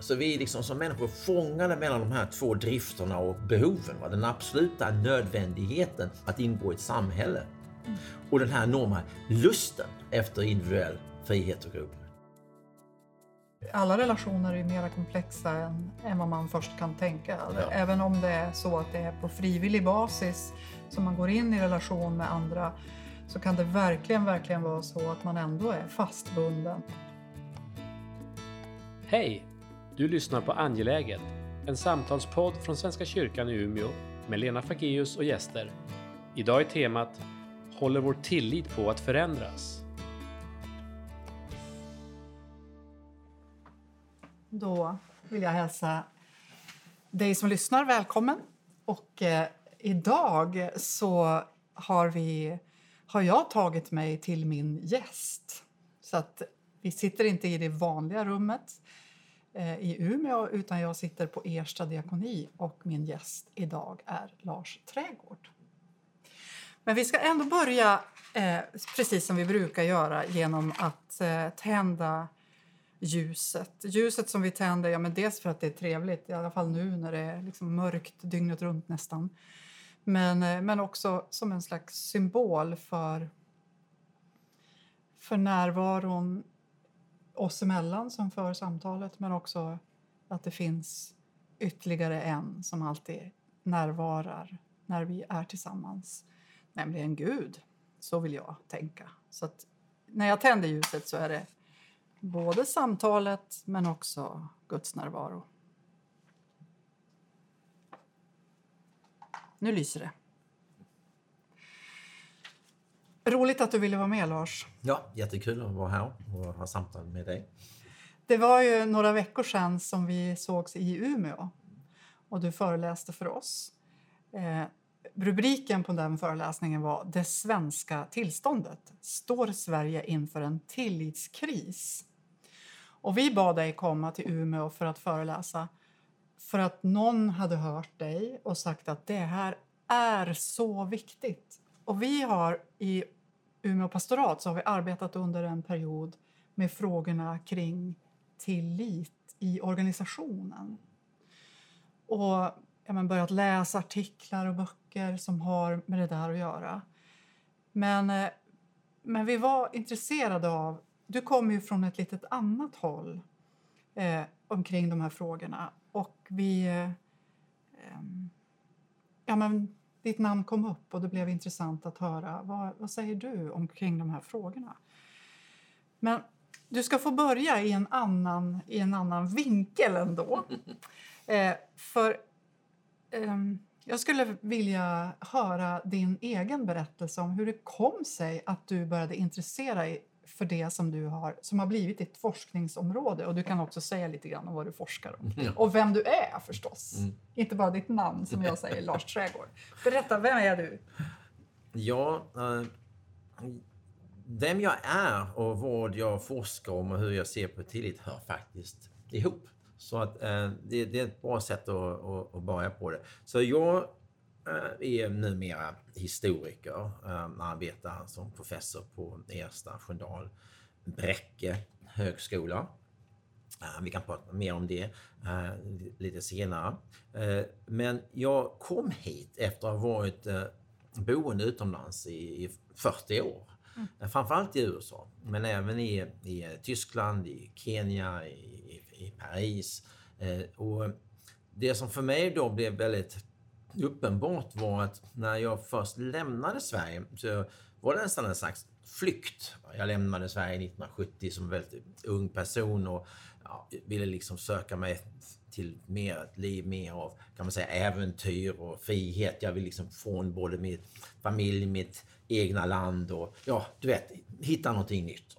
Så vi är liksom som människor fångade mellan de här två drifterna och behoven. Va? Den absoluta nödvändigheten att ingå i ett samhälle. Och den här enorma lusten efter individuell frihet och grupp. Alla relationer är mer komplexa än, än vad man först kan tänka. Ja. Även om det är så att det är på frivillig basis som man går in i relation med andra så kan det verkligen, verkligen vara så att man ändå är fastbunden. Hej! Du lyssnar på Angeläget, en samtalspodd från Svenska kyrkan i Umeå med Lena Fageus och gäster. Idag är temat Håller vår tillit på att förändras? Då vill jag hälsa dig som lyssnar välkommen. Och eh, idag så har, vi, har jag tagit mig till min gäst. Så att vi sitter inte i det vanliga rummet Eh, i Umeå utan jag sitter på Ersta diakoni och min gäst idag är Lars Trädgård. Men vi ska ändå börja eh, precis som vi brukar göra genom att eh, tända ljuset. Ljuset som vi tänder, ja, men dels för att det är trevligt, i alla fall nu när det är liksom mörkt dygnet runt nästan. Men, eh, men också som en slags symbol för, för närvaron oss emellan som för samtalet men också att det finns ytterligare en som alltid närvarar när vi är tillsammans, nämligen Gud. Så vill jag tänka. Så att när jag tänder ljuset så är det både samtalet men också Guds närvaro. Nu lyser det. Roligt att du ville vara med, Lars. Ja, jättekul att vara här och ha samtal med dig. Det var ju några veckor sedan som vi sågs i Umeå och du föreläste för oss. Eh, rubriken på den föreläsningen var Det svenska tillståndet. Står Sverige inför en tillitskris? Och vi bad dig komma till Umeå för att föreläsa för att någon hade hört dig och sagt att det här är så viktigt. Och vi har i Umeå pastorat så har vi arbetat under en period med frågorna kring tillit i organisationen. Och ja, men börjat läsa artiklar och böcker som har med det där att göra. Men, eh, men vi var intresserade av... Du kommer ju från ett litet annat håll eh, omkring de här frågorna. Och vi... Eh, eh ja, men ditt namn kom upp och det blev intressant att höra. Vad, vad säger du omkring de här frågorna? Men du ska få börja i en annan, i en annan vinkel ändå. Eh, för eh, jag skulle vilja höra din egen berättelse om hur det kom sig att du började intressera för det som du har, som har blivit ditt forskningsområde. Och Du kan också säga lite grann om vad du forskar om. Ja. Och vem du är förstås. Mm. Inte bara ditt namn som jag säger, Lars Trädgård. Berätta, vem är du? Ja, äh, vem jag är och vad jag forskar om och hur jag ser på tillit hör faktiskt ihop. Så att, äh, det, det, är ett bra sätt att, att, att börja på det. Så jag Eh, är numera historiker, eh, arbetar som professor på Ersta Sköndal Bräcke högskola. Eh, vi kan prata mer om det lite senare. Men jag kom hit efter att ha varit boende utomlands i 40 år. Mm. Framförallt i USA, men även i, i Tyskland, i Kenya, i, i Paris. Och det som för mig då blev väldigt uppenbart var att när jag först lämnade Sverige så var det nästan en slags flykt. Jag lämnade Sverige 1970 som väldigt ung person och ja, ville liksom söka mig till mer ett liv mer av kan man säga äventyr och frihet. Jag vill liksom från både min familj, mitt egna land och ja, du vet, hitta någonting nytt.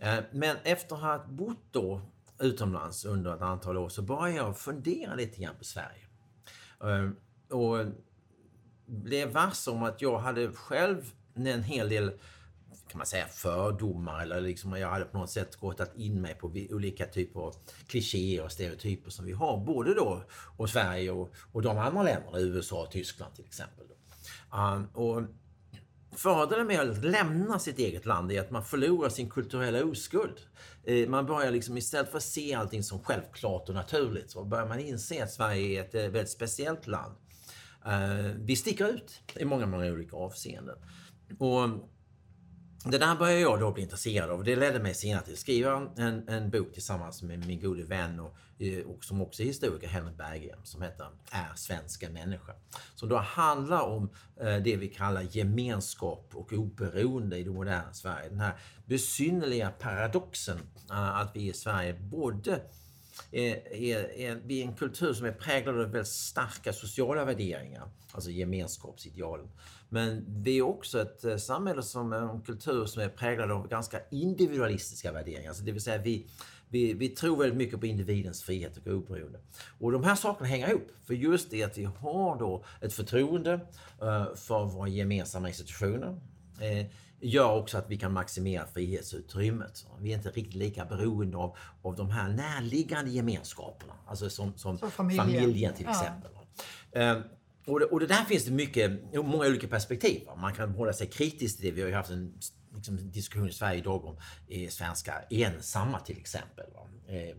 Mm. Men efter att ha bott då utomlands under ett antal år så började jag fundera lite grann på Sverige. Eh, och blev varse om att jag hade själv en hel del kan man säga fördomar eller liksom jag hade på något sätt gått in mig på olika typer av klichéer och stereotyper som vi har både då och Sverige och, och de andra länderna, USA och Tyskland till exempel. Um, och fördelen med att lämna sitt eget land är att man förlorar sin kulturella oskuld. Eh, man börjar liksom istället för att se allting som självklart och naturligt så börjar man inse att Sverige är ett eh, väldigt speciellt land. Eh, vi sticker ut i många, många olika avseenden. Och det där började jag då bli intresserad av. Det ledde mig senare till att skriva en, en bok tillsammans med min gode vän och, eh, och som också är historiker, Henrik Berggren, som heter Är svenska människa? Som då handlar om eh, det vi kallar gemenskap och oberoende i det moderna Sverige. Den här besynnerliga paradoxen eh, att vi i Sverige både är, är, är, vi är en kultur som är präglad av väldigt starka sociala värderingar, alltså gemenskapsidealen. Men vi är också ett eh, samhälle som är en kultur som är präglad av ganska individualistiska värderingar. Alltså det vill säga vi, vi, vi tror väldigt mycket på individens frihet och oberoende. Och de här sakerna hänger ihop. För just det att vi har då ett förtroende eh, för våra gemensamma institutioner eh, gör också att vi kan maximera frihetsutrymmet. Vi är inte riktigt lika beroende av, av de här närliggande gemenskaperna, alltså som, som, som familjen. familjen. till exempel. Ja. Uh, och det, och det där finns det mycket, många olika perspektiv. Man kan hålla sig kritisk till det. Vi har ju haft en liksom, diskussion i Sverige idag om eh, svenska ensamma till exempel. Eh,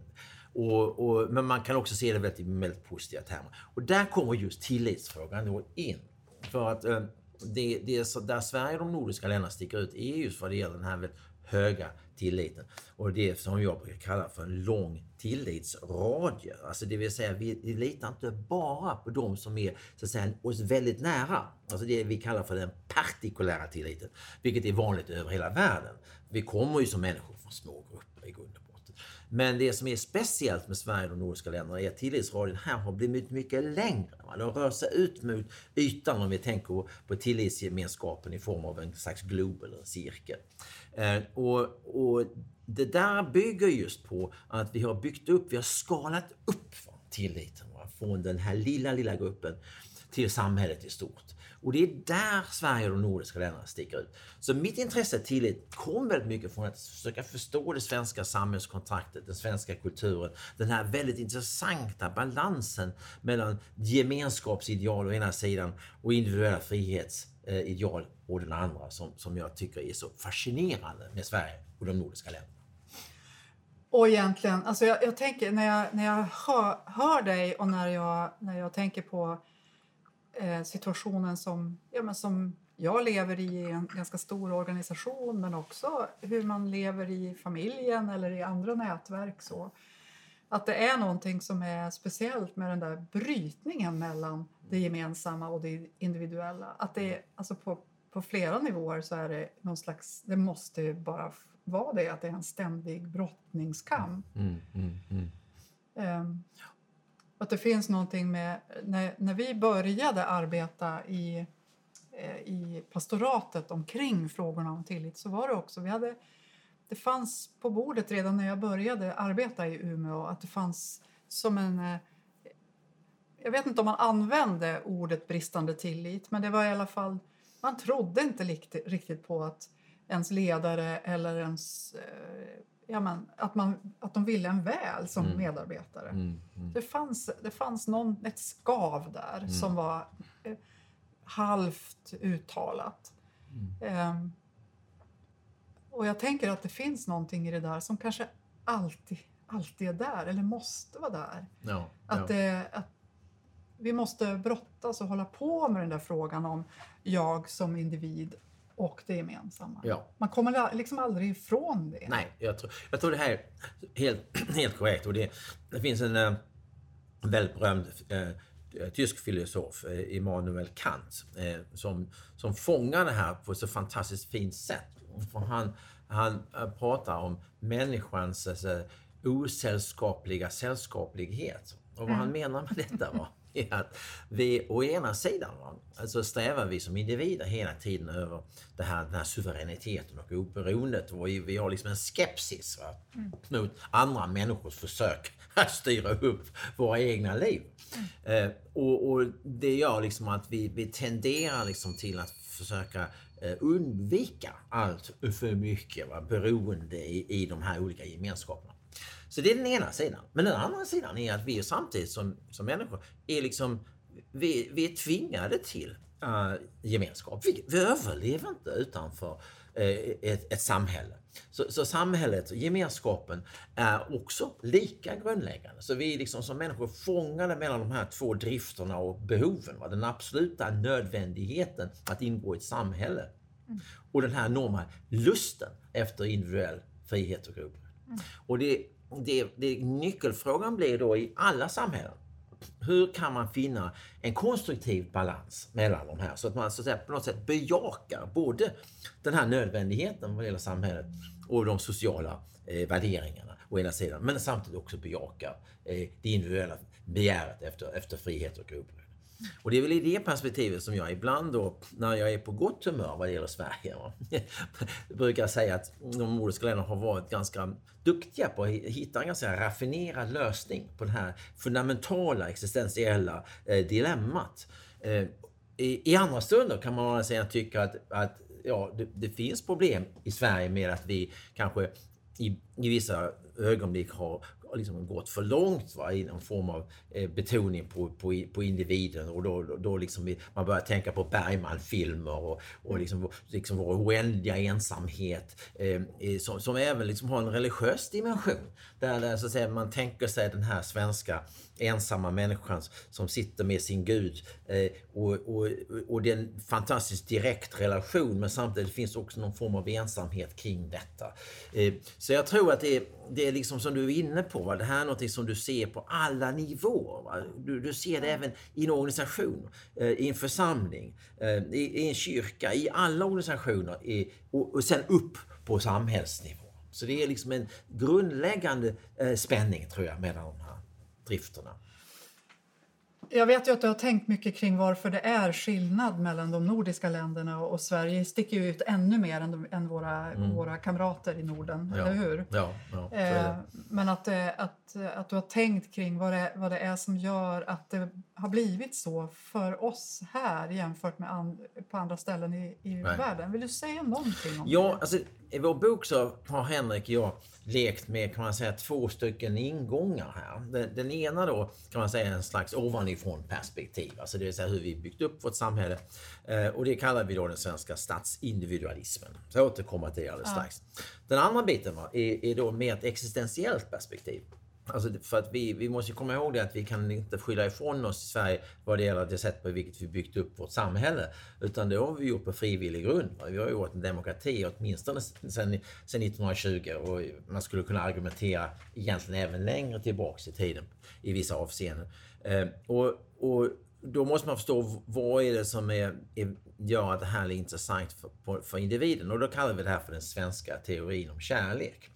och, och, men man kan också se det väldigt, väldigt positiva termer. Och där kommer just tillitsfrågan då in. För att eh, det, det är så, där Sverige och de nordiska länderna sticker ut är just vad det gäller den här väldigt höga tilliten. Och det som jag brukar kalla för en lång tillitsradie. Alltså det vill säga vi, vi litar inte bara på de som är så att säga, oss väldigt nära. Alltså det vi kallar för den partikulära tilliten. Vilket är vanligt över hela världen. Vi kommer ju som människor från små grupper i grund. Men det som är speciellt med Sverige och de nordiska länderna är att tillitsradien här har blivit mycket längre. Den rör sig ut mot ytan om vi tänker på tillitsgemenskapen i form av en slags glob eller en cirkel. Eh, och, och det där bygger just på att vi har byggt upp, vi har skalat upp tilliten från den här lilla, lilla gruppen till samhället i stort. Och det är där Sverige och de nordiska länderna sticker ut. Så mitt intresse till tillit kom väldigt mycket från att försöka förstå det svenska samhällskontraktet, den svenska kulturen. Den här väldigt intressanta balansen mellan gemenskapsideal å ena sidan och individuella frihetsideal å den andra som, som jag tycker är så fascinerande med Sverige och de nordiska länderna. Och egentligen, alltså jag, jag, tänker när jag, när jag hör, hör dig och när jag, när jag tänker på eh, situationen som, ja, men som jag lever i en ganska stor organisation men också hur man lever i familjen eller i andra nätverk. Så. Att det är någonting som är speciellt med den där brytningen mellan det gemensamma och det individuella. Att det alltså på, på flera nivåer så är det någon slags, det måste bara vara det, att det är en ständig brottningskamp. Mm, mm, mm. Um, att det finns någonting med... När, när vi började arbeta i, eh, i pastoratet omkring frågorna om tillit så var det också... Vi hade, det fanns på bordet redan när jag började arbeta i Umeå att det fanns som en... Eh, jag vet inte om man använde ordet bristande tillit men det var i alla fall... Man trodde inte riktigt på att ens ledare eller ens eh, ja, men, att, man, att de ville en väl som mm. medarbetare. Mm, mm. Det, fanns, det fanns någon, ett skav där mm. som var eh, halvt uttalat. Eh, och jag tänker att det finns någonting i det där som kanske alltid, alltid är där, eller måste vara där. Ja, att, ja. Det, att vi måste brottas och hålla på med den där frågan om jag som individ och det gemensamma. Ja. Man kommer liksom aldrig ifrån det. Nej, jag tror, jag tror det här är helt, helt korrekt. Och det, det finns en äh, väldigt berömd äh, tysk filosof, äh, Immanuel Kant, äh, som, som fångar det här på ett så fantastiskt fint sätt. För han, han pratar om människans alltså, osällskapliga sällskaplighet. Och vad mm. han menar med detta var är att vi å ena sidan alltså strävar vi som individer hela tiden över det här, den här suveräniteten och oberoendet. Och vi har liksom en skepsis va, mm. mot andra människors försök att styra upp våra egna liv. Mm. Eh, och, och, det gör liksom att vi, vi tenderar liksom till att försöka eh, undvika allt för mycket va, beroende i, i de här olika gemenskaperna. Så det är den ena sidan. Men den andra sidan är att vi samtidigt som, som människor är liksom, vi, vi är tvingade till uh, gemenskap. Vi, vi överlever inte utanför uh, ett, ett samhälle. Så, så, samhället, gemenskapen, är också lika grundläggande. Så vi är liksom som människor fångade mellan de här två drifterna och behoven. Va? Den absoluta nödvändigheten att ingå i ett samhälle. Mm. Och den här enorma lusten efter individuell frihet och grupp. Mm. Och det, det, det, nyckelfrågan blir då i alla samhällen. Hur kan man finna en konstruktiv balans mellan de här så att man så att säga, på något sätt bejakar både den här nödvändigheten vad gäller samhället och de sociala eh, värderingarna å ena sidan, men samtidigt också bejakar eh, det individuella begäret efter, efter frihet och oberoende. Och det är väl i det perspektivet som jag ibland då, när jag är på gott humör vad det gäller Sverige, brukar säga att de nordiska länderna har varit ganska duktiga på att hitta en ganska raffinerad lösning på det här fundamentala existentiella eh, dilemmat. Eh, i, I andra stunder kan man säga tycka att, att ja, det, det, finns problem i Sverige med att vi kanske i, i vissa ögonblick har liksom gått för långt va, i någon form av eh, betoning på, på, på individen och då, då, då liksom man börjar tänka på Bergman-filmer och, och liksom, liksom vår oändliga ensamhet eh, som, som även liksom har en religiös dimension. Där, där så att säga, man tänker sig den här svenska ensamma människan som sitter med sin Gud eh, och, och, och det är en fantastiskt direkt relation men samtidigt finns också någon form av ensamhet kring detta. Eh, så jag tror att det är, det är liksom som du är inne på, va? det här är något som du ser på alla nivåer. Du, du, ser det även i en organisation, eh, i en församling, i, i, en kyrka, i alla organisationer i, och, och sen upp på samhällsnivå. Så det är liksom en grundläggande spänning tror jag mellan drifterna. Jag vet ju att du har tänkt mycket kring varför det är skillnad mellan de nordiska länderna och Sverige sticker ju ut ännu mer än, än våra, mm. våra kamrater i Norden, ja. eller hur? Ja, ja eh, men att, eh, att, att du har tänkt kring vad det, vad det är som gör att det har blivit så för oss här jämfört med an, på andra ställen i, i världen. Vill du säga någonting om ja, det? Alltså, I vår bok så har Henrik och jag lekt med kan man säga två stycken ingångar här. Den, den ena då kan man säga är en slags ovanifrån perspektiv, alltså det vill säga hur vi byggt upp vårt samhälle. Eh, och det kallar vi då den svenska statsindividualismen. Så jag återkommer till det alldeles ja. strax. Den andra biten va, är, är då mer ett existentiellt perspektiv. Alltså för att vi, vi måste komma ihåg det att vi kan inte skylla ifrån oss i Sverige vad det gäller det sätt på vilket vi byggt upp vårt samhälle. Utan det har vi gjort på frivillig grund. Vi har ju varit en demokrati åtminstone sedan, 1920 och man skulle kunna argumentera egentligen även längre tillbaks i tiden i vissa avseenden. Eh, och, och då måste man förstå vad är det som är, är, gör att det här är intressant för, för individen. Och då kallar vi det här för den svenska teorin om kärlek.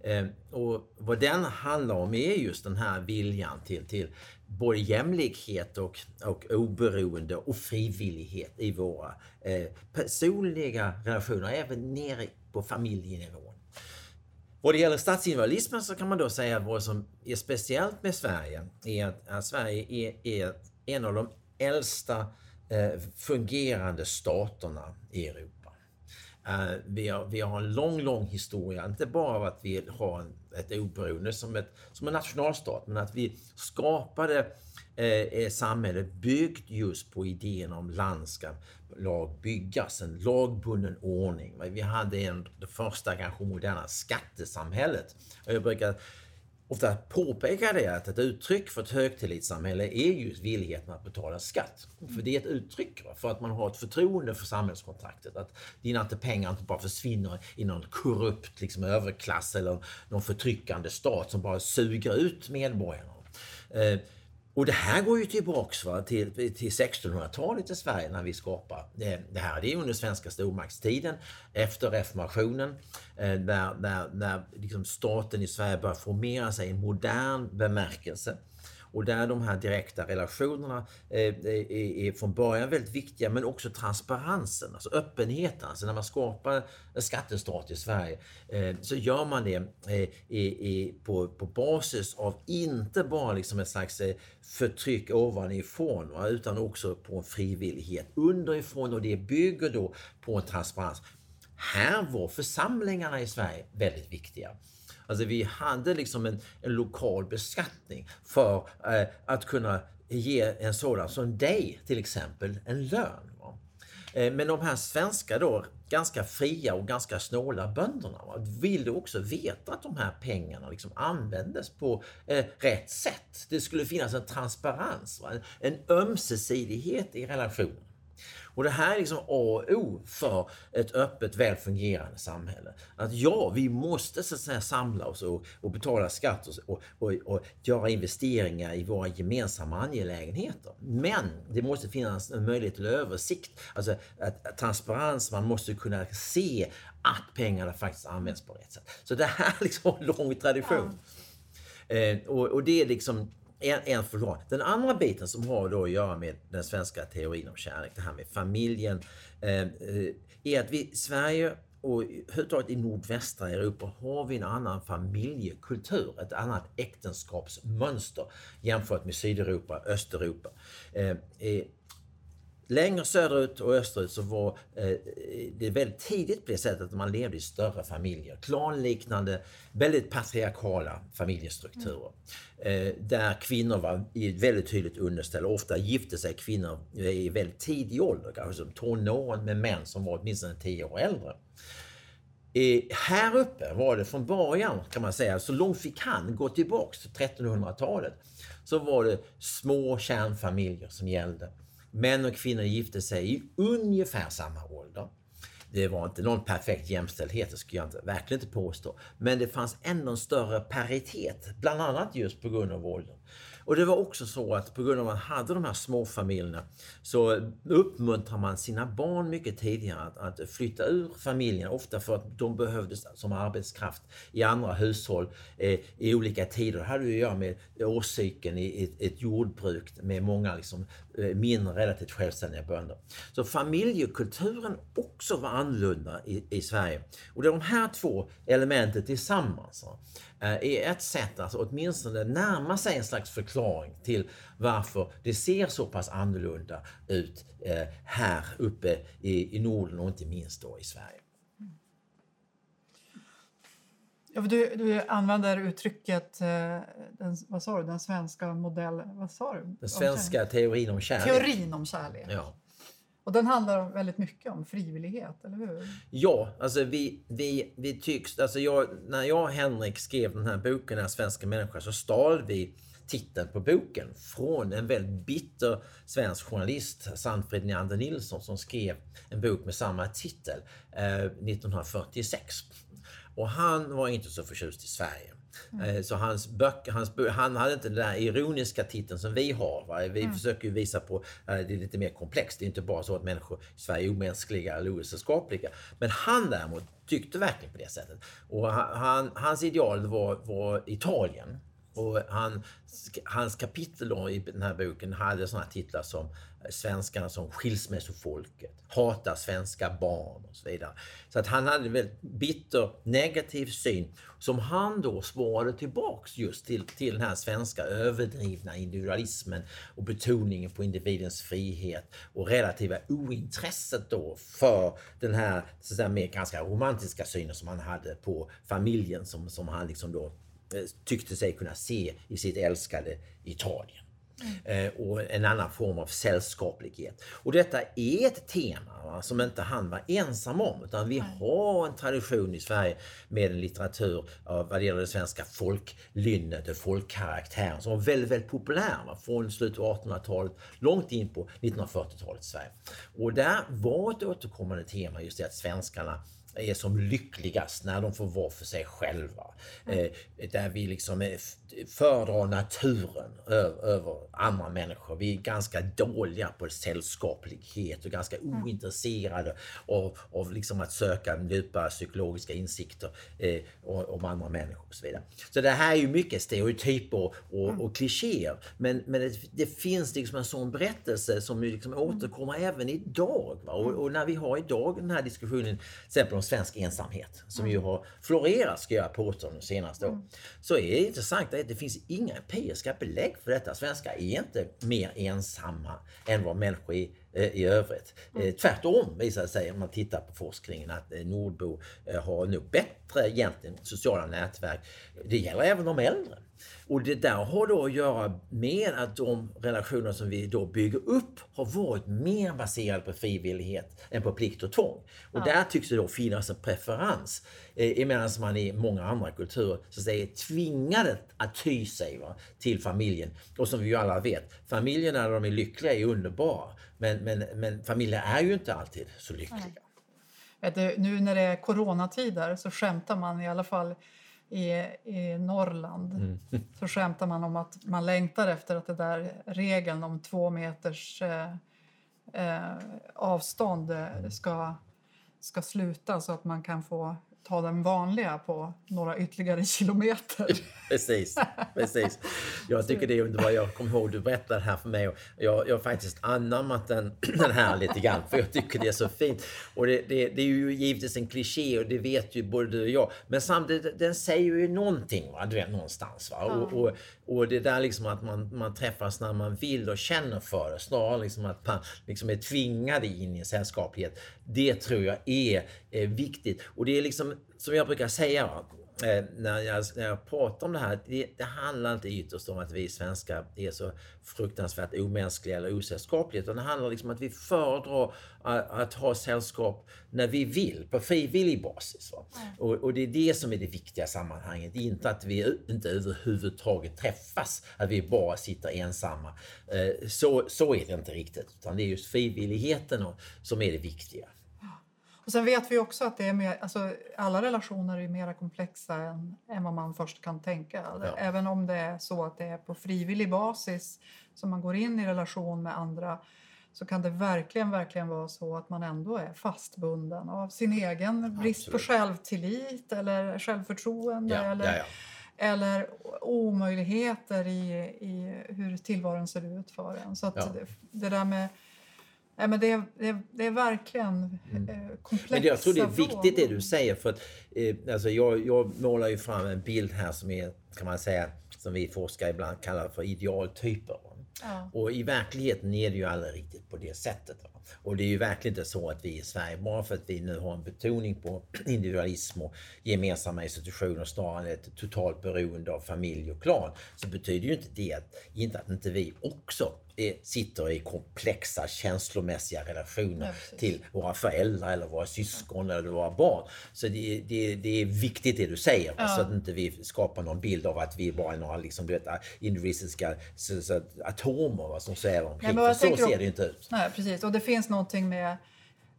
Eh, och vad den handlar om är just den här viljan till, till både jämlikhet och, och oberoende och frivillighet i våra eh, personliga relationer, även nere på familjenivån. Vad det gäller statsindividualismen så kan man då säga att vad som är speciellt med Sverige är att, att Sverige är, är, en av de äldsta eh, fungerande staterna i Europa. Eh, vi, har, vi har en lång, lång historia, inte bara av att vi har ett oberoende som, ett, som en nationalstat, men att vi skapade eh, samhället byggt just på idén om land ska lag byggas, en lagbunden ordning. Vi hade en, det första kanske moderna skattesamhället. Jag brukar ofta påpekar det att ett uttryck för ett högtillitssamhälle är just villigheten att betala skatt. För det är ett uttryck för att man har ett förtroende för samhällskontraktet. Att dina pengar inte bara försvinner i någon korrupt liksom, överklass eller någon förtryckande stat som bara suger ut medborgarna. Eh, och det här går ju tillbaks va, till, till 1600-talet i Sverige när vi skapar det, det här. Det är under svenska stormaktstiden efter reformationen eh, där, där, där liksom staten i Sverige börjar formera sig i en modern bemärkelse. Och där de här direkta relationerna eh, eh, är från början väldigt viktiga men också transparensen, alltså öppenheten. Alltså när man skapar en skattestat i Sverige eh, så gör man det på, på basis av inte bara liksom ett slags förtryck ovanifrån utan också på en frivillighet underifrån och det bygger då på en transparens. Här var församlingarna i Sverige väldigt viktiga. Alltså vi hade liksom en, en lokal beskattning för eh, att kunna ge en sådan som dig till exempel en lön. Va? Eh, men de här svenska då, ganska fria och ganska snåla bönderna va, ville också veta att de här pengarna liksom användes på eh, rätt sätt. Det skulle finnas en transparens, va, en ömsesidighet i relationen. Och det här är liksom A och O för ett öppet, väl fungerande samhälle. Att ja, vi måste så att säga samla oss och, och betala skatt och, och, och, göra investeringar i våra gemensamma angelägenheter. Men det måste finnas en möjlighet till översikt, alltså att, transparens, man måste kunna se att pengarna faktiskt används på rätt sätt. Så det här är liksom en lång tradition. Ja. Eh, och, och det är liksom en, en förklaring. Den andra biten som har då att göra med den svenska teorin om kärlek, det här med familjen, eh, eh är att vi i Sverige och överhuvudtaget i nordvästra Europa har vi en annan familjekultur, ett annat äktenskapsmönster jämfört med Sydeuropa, Östeuropa. Eh, eh Längre söderut och österut så var eh, det väldigt tidigt på det sättet att man levde i större familjer. Klanliknande, väldigt patriarkala familjestrukturer. Eh, där kvinnor var i ett väldigt tydligt underställ. Ofta gifte sig kvinnor eh, i väldigt tidig ålder, kanske som tonåren med män som var åtminstone tio år äldre. Eh, här uppe var det från början, kan man säga, så långt vi kan gå tillbaks till 1300-talet, så var det små kärnfamiljer som gällde. Män och kvinnor gifte sig i ungefär samma ålder. Det var inte någon perfekt jämställdhet, det skulle jag inte, verkligen inte påstå. Men det fanns ändå en större paritet, bland annat just på grund av åldern. Och det var också så att på grund av att man hade de här småfamiljerna så uppmuntrar man sina barn mycket tidigare att, att flytta ur familjen, ofta för att de behövdes som arbetskraft i andra hushåll eh, i olika tider. Det hade att göra med årscykeln i ett, ett jordbruk med många liksom, eh, mindre relativt självständiga bönder. Så familjekulturen också var annorlunda i, i Sverige. Och det är de här två elementen tillsammans Eh, är ett sätt att åtminstone närma sig en slags förklaring till varför det ser så pass annorlunda ut eh, här uppe i Norden och inte minst då i Sverige. Ja, du, du använder uttrycket, eh, den, vad sa du, den svenska modellen, vad sa du? Den svenska teorin om kärlek. Teorin om kärlek. Ja. Och den handlar väldigt mycket om frivillighet, eller hur? Ja, alltså vi, vi, vi tycks... Alltså jag, när jag och Henrik skrev den här boken, Den svenska människan, så stal vi titeln på boken från en väldigt bitter svensk journalist, Sandfrid Neander Nilsson, som skrev en bok med samma titel eh, 1946. Och han var inte så förtjust i Sverige. Mm. Så hans böcker, hans, han hade inte den där ironiska titeln som vi har. Va? Vi mm. försöker ju visa på att eh, det är lite mer komplext. Det är inte bara så att människor i Sverige är omänskliga eller osällskapliga. Men han däremot tyckte verkligen på det sättet. Och han, hans ideal var, var Italien. Och han, hans kapitel i den här boken hade sådana titlar som svenskarna som skilsmässofolket, Hata svenska barn och så vidare. Så att han hade en väldigt bitter, negativ syn som han då svarade tillbaks just till, till den här svenska överdrivna individualismen och betoningen på individens frihet och relativa ointresset då för den här så att säga, mer ganska romantiska synen som han hade på familjen som, som han liksom då tyckte sig kunna se i sitt älskade Italien. Mm. och en annan form av sällskaplighet. Och detta är ett tema va, som inte han var ensam om utan vi har en tradition i Sverige med en litteratur vad det gäller det svenska folklynnet och folkkaraktären som var väldigt, väldigt populär va, från slutet av 1800-talet långt in på 1940-talet i Sverige. Och där var ett återkommande tema just det att svenskarna är som lyckligast när de får vara för sig själva. Mm. Eh, där vi liksom föredrar naturen över andra människor. Vi är ganska dåliga på sällskaplighet och ganska mm. ointresserade av, av liksom att söka djupa psykologiska insikter eh, om andra människor och så vidare. Så det här är ju mycket stereotyper och, och, och klichéer. Men, men det, det, finns liksom en sån berättelse som liksom mm. återkommer även idag. Och, och, när vi har idag den här diskussionen, till exempel om svensk ensamhet, som ju mm. har florerat ska jag påstå de senaste åren. Så är det intressant att det finns inga empiriska belägg för detta. Svenskar är inte mer ensamma än vad människor i i övrigt. Mm. Tvärtom visar det sig om man tittar på forskningen att nordbor har nog bättre egentligen sociala nätverk. Det gäller även de äldre. Och det där har då att göra med att de relationer som vi då bygger upp har varit mer baserade på frivillighet än på plikt och tvång. Och ja. där tycks det då finnas en preferens. Eh, medan man i många andra kulturer så att säga, är tvingade att ty sig va, till familjen. Och som vi ju alla vet, familjen när de är lyckliga är underbara. Men, men, men familjer är ju inte alltid så lyckliga. Nej. Nu när det är coronatider så skämtar man i alla fall i, i Norrland mm. så skämtar man om att man längtar efter att det där regeln om två meters eh, eh, avstånd eh, ska, ska sluta så att man kan få ta den vanliga på några ytterligare kilometer. precis, precis. Jag tycker det är underbart. Jag kommer ihåg du berättade det här för mig och jag, jag har faktiskt anammat den, den här lite grann för jag tycker det är så fint. Och det, det, det är ju givetvis en kliché och det vet ju både du och jag. Men samtidigt, den säger ju någonting va? Du vet, någonstans. Va? Mm. Och, och, och, det där liksom att man, man träffas när man vill och känner för det snarare liksom att man liksom är tvingad in i en sällskaplighet. Det tror jag är, är viktigt. Och det är liksom som jag brukar säga eh, när jag, när jag pratar om det här, det, det, handlar inte ytterst om att vi svenskar är så fruktansvärt omänskliga eller osällskapliga, utan det handlar liksom om att vi föredrar att, att, ha sällskap när vi vill, på frivillig basis. Mm. Och, och, det är det som är det viktiga sammanhanget, inte att vi inte överhuvudtaget träffas, att vi bara sitter ensamma. Eh, så, så är det inte riktigt, utan det är just frivilligheten som är det viktiga. Och sen vet vi också att det är mer, alltså, alla relationer är mer komplexa än, än vad man först kan tänka. Ja. Även om det är så att det är på frivillig basis som man går in i relation med andra så kan det verkligen, verkligen vara så att man ändå är fastbunden av sin egen brist på självtillit eller självförtroende ja, eller, ja, eller omöjligheter i, i hur tillvaron ser ut för en. Så det, det där med Ja, men det, är, det, är, det är verkligen mm. eh, komplexa men Jag tror det är viktigt det du säger. för att, eh, alltså jag, jag målar ju fram en bild här som är, kan man säga, som vi forskare ibland kallar för idealtyper. Ja. Och i verkligheten är det ju aldrig riktigt på det sättet. Va? Och det är ju verkligen inte så att vi i Sverige, bara för att vi nu har en betoning på individualism och gemensamma institutioner snarare än ett totalt beroende av familj och klan, så betyder ju inte det att, inte att inte vi också sitter i komplexa känslomässiga relationer ja, till våra föräldrar eller våra syskon eller våra barn. Så det, det, det är viktigt det du säger, ja. så att inte vi skapar någon bild av att vi bara är några liksom, du vet, så, så, atomer som svävar omkring. Nej, så ser det inte ut. Nej, precis. Och det finns någonting med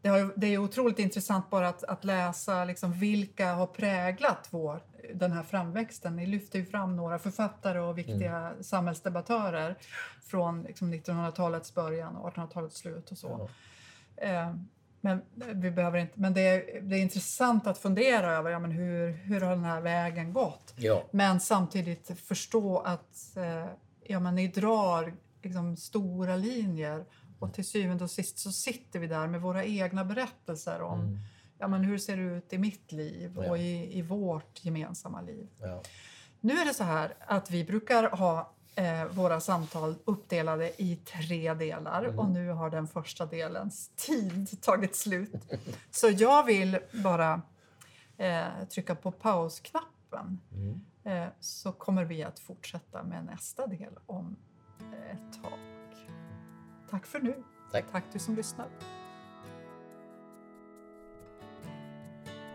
det, har, det är otroligt intressant bara att, att läsa liksom vilka har präglat vår, den här framväxten. Ni lyfter ju fram några författare och viktiga mm. samhällsdebattörer från liksom 1900-talets början och 1800-talets slut och så. Ja. Eh, men, vi behöver inte, men det, är, det är intressant att fundera över ja, men hur, hur har den här vägen gått. Ja. Men samtidigt förstå att eh, ja, men ni drar liksom, stora linjer och till syvende och sist så sitter vi där med våra egna berättelser om mm. Ja, men hur ser det ut i mitt liv och i, i vårt gemensamma liv. Nu är det så här att vi brukar ha eh, våra samtal uppdelade i tre delar mm. och nu har den första delens tid tagit slut. så jag vill bara eh, trycka på pausknappen mm. eh, så kommer vi att fortsätta med nästa del om ett tag. Tack för nu. Tack. Tack du som lyssnar.